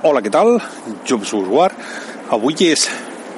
Hola, què tal? Jobs Busguard. Avui és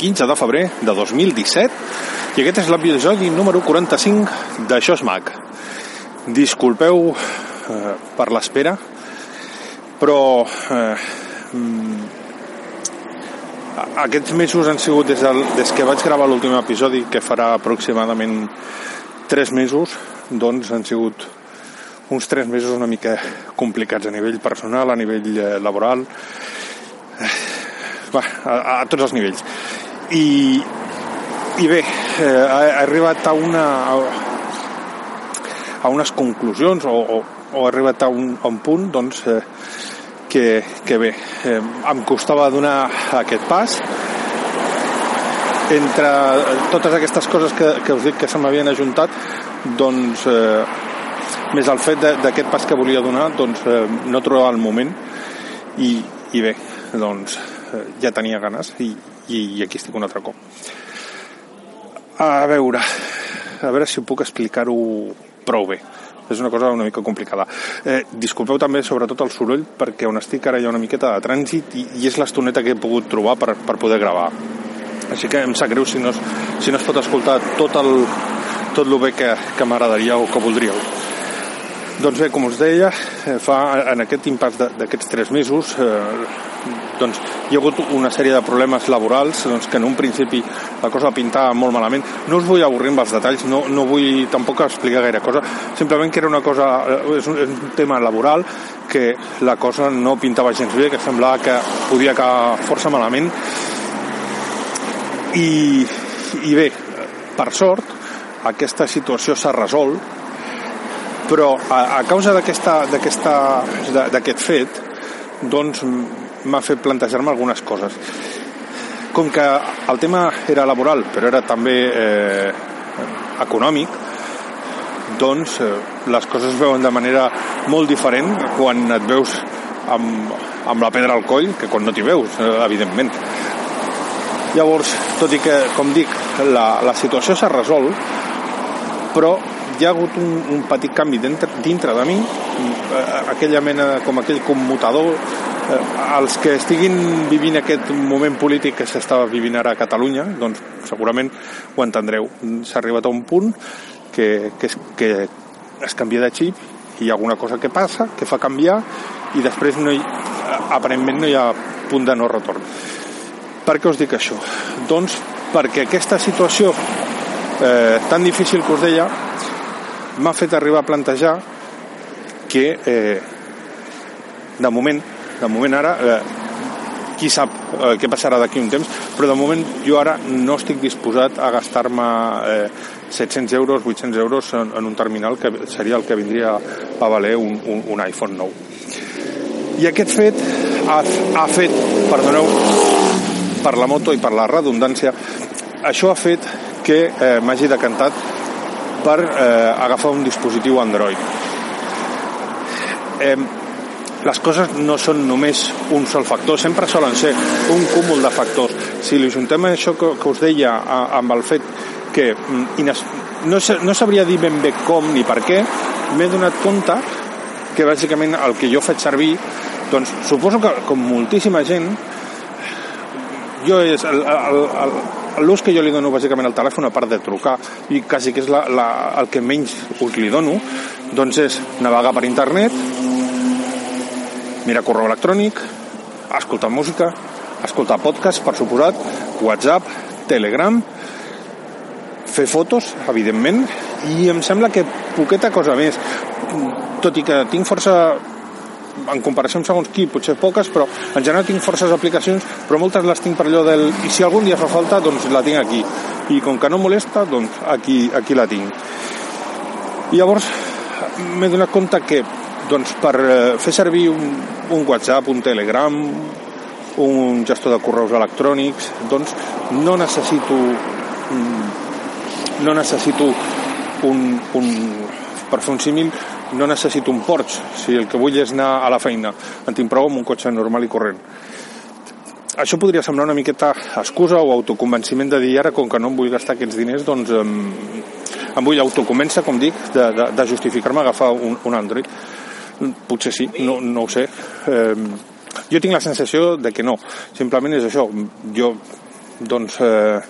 15 de febrer de 2017 i aquest és l'episodi número 45 d'Això és Mac. Disculpeu eh, per l'espera, però eh, mm, aquests mesos han sigut des, del, des que vaig gravar l'últim episodi, que farà aproximadament 3 mesos, doncs han sigut uns 3 mesos una mica complicats a nivell personal, a nivell eh, laboral, eh, va, a, a tots els nivells. I, i bé, eh, ha arribat a una a, a unes conclusions o, o, o ha arribat a un, a un punt doncs, eh, que, que bé, eh, em costava donar aquest pas entre totes aquestes coses que, que us dic que se m'havien ajuntat doncs eh, més el fet d'aquest pas que volia donar doncs eh, no trobava el moment i, i bé, doncs eh, ja tenia ganes i, i, i aquí estic un altre cop a veure a veure si puc explicar-ho prou bé és una cosa una mica complicada. Eh, disculpeu també sobretot el soroll perquè on estic ara hi ha una miqueta de trànsit i, i és l'estoneta que he pogut trobar per, per poder gravar. Així que em sap greu si no es, si no es pot escoltar tot el, tot el bé que, que m'agradaria o que voldríeu. Doncs bé, com us deia, eh, fa en aquest impàs d'aquests tres mesos eh, doncs, hi ha hagut una sèrie de problemes laborals doncs, que en un principi la cosa pintava molt malament. No us vull avorrir amb els detalls, no, no vull tampoc explicar gaire cosa, simplement que era una cosa, eh, és un, és un tema laboral que la cosa no pintava gens bé, que semblava que podia acabar força malament i, i bé, per sort, aquesta situació s'ha resolt però a, a causa d'aquest fet doncs m'ha fet plantejar-me algunes coses. Com que el tema era laboral però era també eh, econòmic doncs eh, les coses es veuen de manera molt diferent quan et veus amb, amb la pedra al coll que quan no t'hi veus, eh, evidentment. Llavors, tot i que com dic, la, la situació s'ha resolt però hi ha hagut un, un petit canvi dintre, dintre de mi, eh, aquella mena, com aquell commutador, eh, els que estiguin vivint aquest moment polític que s'estava vivint ara a Catalunya, doncs segurament ho entendreu. S'ha arribat a un punt que, que, es, que es canvia de xip hi ha alguna cosa que passa, que fa canviar i després no hi, aparentment no hi ha punt de no retorn. Per què us dic això? Doncs perquè aquesta situació eh, tan difícil que us deia m'ha fet arribar a plantejar que eh, de moment, de moment ara eh, qui sap eh, què passarà d'aquí un temps, però de moment jo ara no estic disposat a gastar-me eh, 700 euros, 800 euros en, en un terminal que seria el que vindria a valer un, un, un iPhone nou. I aquest fet ha, ha fet, perdoneu, per la moto i per la redundància, això ha fet que eh, m'hagi decantat per eh, agafar un dispositiu Android. Eh, les coses no són només un sol factor, sempre solen ser un cúmul de factors. Si li juntem això que, que us deia a, amb el fet que mm, ines, no, no sabria dir ben bé com ni per què, m'he donat compte que bàsicament el que jo faig servir, doncs suposo que com moltíssima gent, jo és el, el, el, l'ús que jo li dono bàsicament al telèfon, a part de trucar, i quasi que és la, la, el que menys us li dono, doncs és navegar per internet, mirar correu electrònic, escoltar música, escoltar podcast, per suposat, WhatsApp, Telegram, fer fotos, evidentment, i em sembla que poqueta cosa més. Tot i que tinc força en comparació amb segons qui, potser poques, però en general tinc forces aplicacions, però moltes les tinc per allò del... I si algun dia fa falta, doncs la tinc aquí. I com que no molesta, doncs aquí, aquí la tinc. I llavors m'he donat compte que doncs, per eh, fer servir un, un WhatsApp, un Telegram, un gestor de correus electrònics, doncs no necessito no necessito un, un per fer un símil no necessito un Porsche, si el que vull és anar a la feina, en tinc prou amb un cotxe normal i corrent. Això podria semblar una miqueta excusa o autoconvenciment de dir ara, com que no em vull gastar aquests diners, doncs em, em vull autoconvèncer, com dic, de, de, de justificar-me agafar un, un Android. Potser sí, no, no ho sé. Eh, jo tinc la sensació de que no. Simplement és això. Jo, doncs, eh,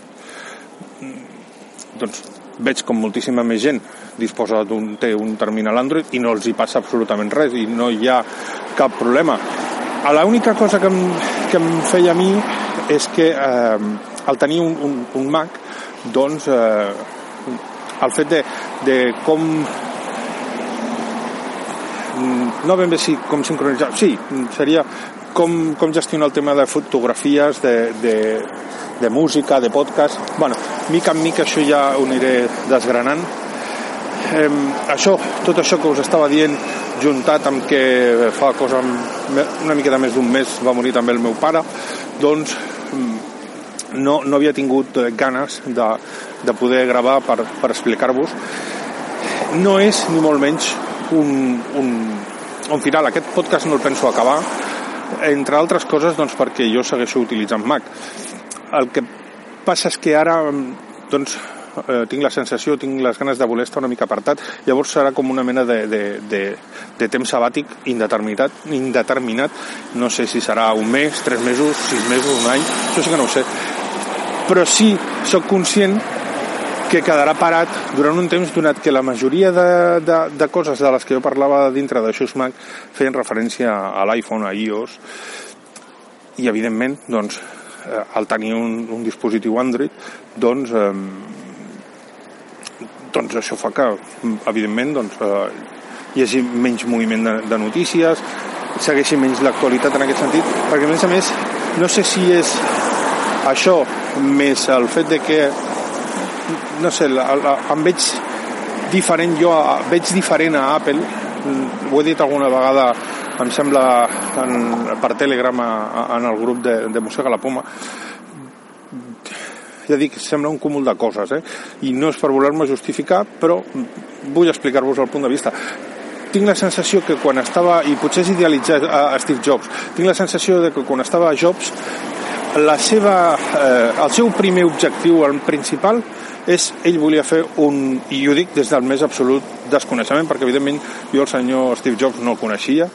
doncs veig com moltíssima més gent disposa d'un té un terminal Android i no els hi passa absolutament res i no hi ha cap problema. L'única cosa que em, que em feia a mi és que eh, al tenir un, un, un Mac doncs eh, el fet de, de com no ben bé sí, com sincronitzar sí, seria com, com gestionar el tema de fotografies de, de, de música, de podcast? Bueno, mica en mica això ja ho aniré desgranant. Eh, això, tot això que us estava dient juntat amb que fa cosa una mica de més d'un mes va morir també el meu pare doncs no, no havia tingut ganes de, de poder gravar per, per explicar-vos. No és ni molt menys un, un, un final. Aquest podcast no el penso acabar entre altres coses doncs perquè jo segueixo utilitzant Mac. El que passa és que ara doncs eh, tinc la sensació, tinc les ganes de voler estar una mica apartat, llavors serà com una mena de, de, de, de temps sabàtic indeterminat, indeterminat, no sé si serà un mes, tres mesos, sis mesos, un any, això sí que no ho sé, però sí sóc conscient que quedarà parat durant un temps donat que la majoria de, de, de coses de les que jo parlava dintre de Mac feien referència a l'iPhone, a iOS i evidentment doncs, eh, al tenir un, un dispositiu Android doncs, eh, doncs això fa que evidentment doncs, eh, hi hagi menys moviment de, de notícies segueixi menys l'actualitat en aquest sentit perquè a més a més no sé si és això més el fet de que no sé, la, la, em veig diferent jo, veig diferent a Apple. Ho he dit alguna vegada em sembla en, per Telegram a, en el grup de, de Mossega la Poma. Ja dic, sembla un cúmul de coses eh? i no és per voler-me justificar però vull explicar-vos el punt de vista. Tinc la sensació que quan estava, i potser és idealitzar a Steve Jobs, tinc la sensació de que quan estava a Jobs la seva, eh, el seu primer objectiu, el principal, és ell volia fer un, i ho dic des del més absolut desconeixement, perquè evidentment jo el senyor Steve Jobs no el coneixia,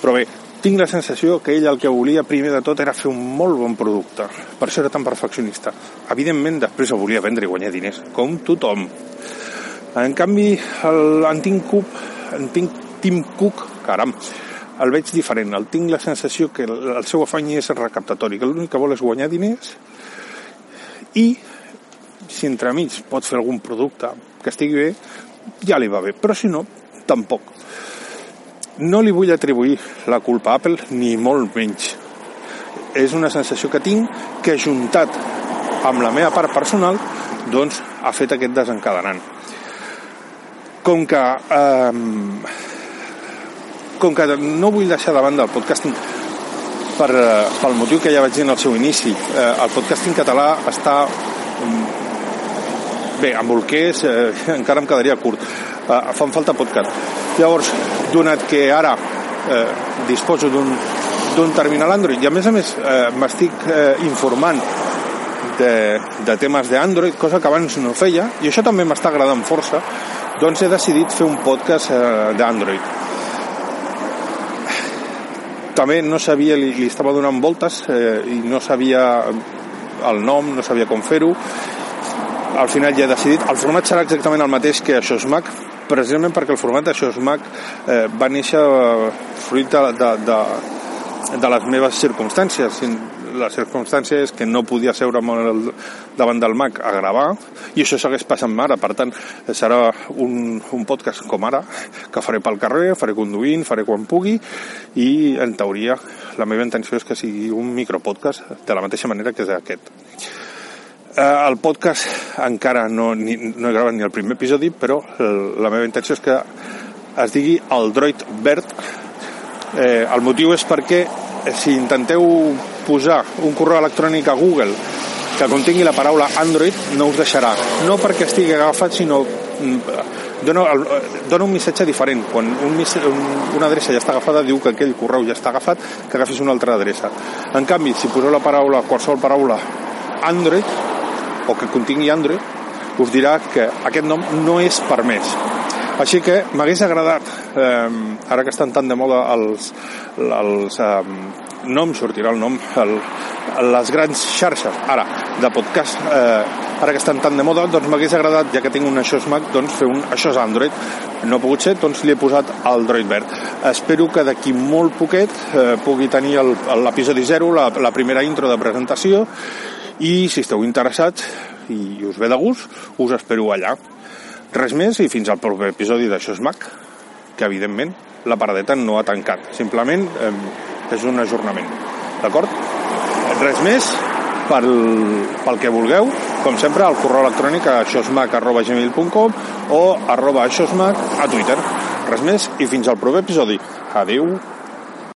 però bé, tinc la sensació que ell el que volia primer de tot era fer un molt bon producte. Per això era tan perfeccionista. Evidentment, després ho volia vendre i guanyar diners, com tothom. En canvi, el, en Tim Cook, en Tim Cook, caram, el veig diferent. El tinc la sensació que el, el seu afany és recaptatori, que l'únic que vol és guanyar diners i si entremig pot fer algun producte que estigui bé, ja li va bé. Però si no, tampoc. No li vull atribuir la culpa a Apple, ni molt menys. És una sensació que tinc que juntat amb la meva part personal doncs ha fet aquest desencadenant. Com que eh, com que no vull deixar de banda el podcasting per, eh, pel motiu que ja vaig dir en el seu inici, eh, el podcasting català està bé, amb bolquers eh, encara em quedaria curt. Eh, fan falta podcast. Llavors, donat que ara eh, disposo d'un d'un terminal Android i a més a més eh, m'estic eh, informant de, de temes d'Android, cosa que abans no feia i això també m'està agradant força doncs he decidit fer un podcast eh, d'Android també no sabia, li, li estava donant voltes eh, i no sabia el nom, no sabia com fer-ho al final ja he decidit. El format serà exactament el mateix que això és Mac precisament perquè el format d'això és Mac eh, va néixer fruit de, de, de, de les meves circumstàncies. La circumstància és que no podia seure el, davant del Mac a gravar i això segueix passant ara, per tant serà un, un podcast com ara que faré pel carrer, faré conduint, faré quan pugui i en teoria la meva intenció és que sigui un micropodcast de la mateixa manera que és aquest. eh, el podcast encara no, ni, no he gravat ni el primer episodi però la meva intenció és que es digui el droid verd eh, el motiu és perquè eh, si intenteu posar un correu electrònic a Google que contingui la paraula Android no us deixarà. No perquè estigui agafat, sinó mm, dona, dona un missatge diferent. Quan un, una adreça ja està agafada, diu que aquell correu ja està agafat, que agafis una altra adreça. En canvi, si poseu la paraula, qualsevol paraula Android, o que contingui Android, us dirà que aquest nom no és permès. Així que m'hagués agradat, eh, ara que estan tan de moda els, els eh, no em sortirà el nom, el, les grans xarxes, ara, de podcast, eh, ara que estan tan de moda, doncs m'hagués agradat, ja que tinc un això Mac, doncs fer un això és Android. No ha pogut ser, doncs li he posat el Droid verd. Espero que d'aquí molt poquet eh, pugui tenir l'episodi 0, la, la primera intro de presentació, i si esteu interessats i us ve de gust, us espero allà. Res més i fins al proper episodi d'Això és Mac, que evidentment la paradeta no ha tancat, simplement eh, és un ajornament. D'acord? Res més, pel, pel que vulgueu, com sempre, al correu electrònic a aixosmac.gmail.com o arroba aixosmac a Twitter. Res més i fins al proper episodi. Adeu.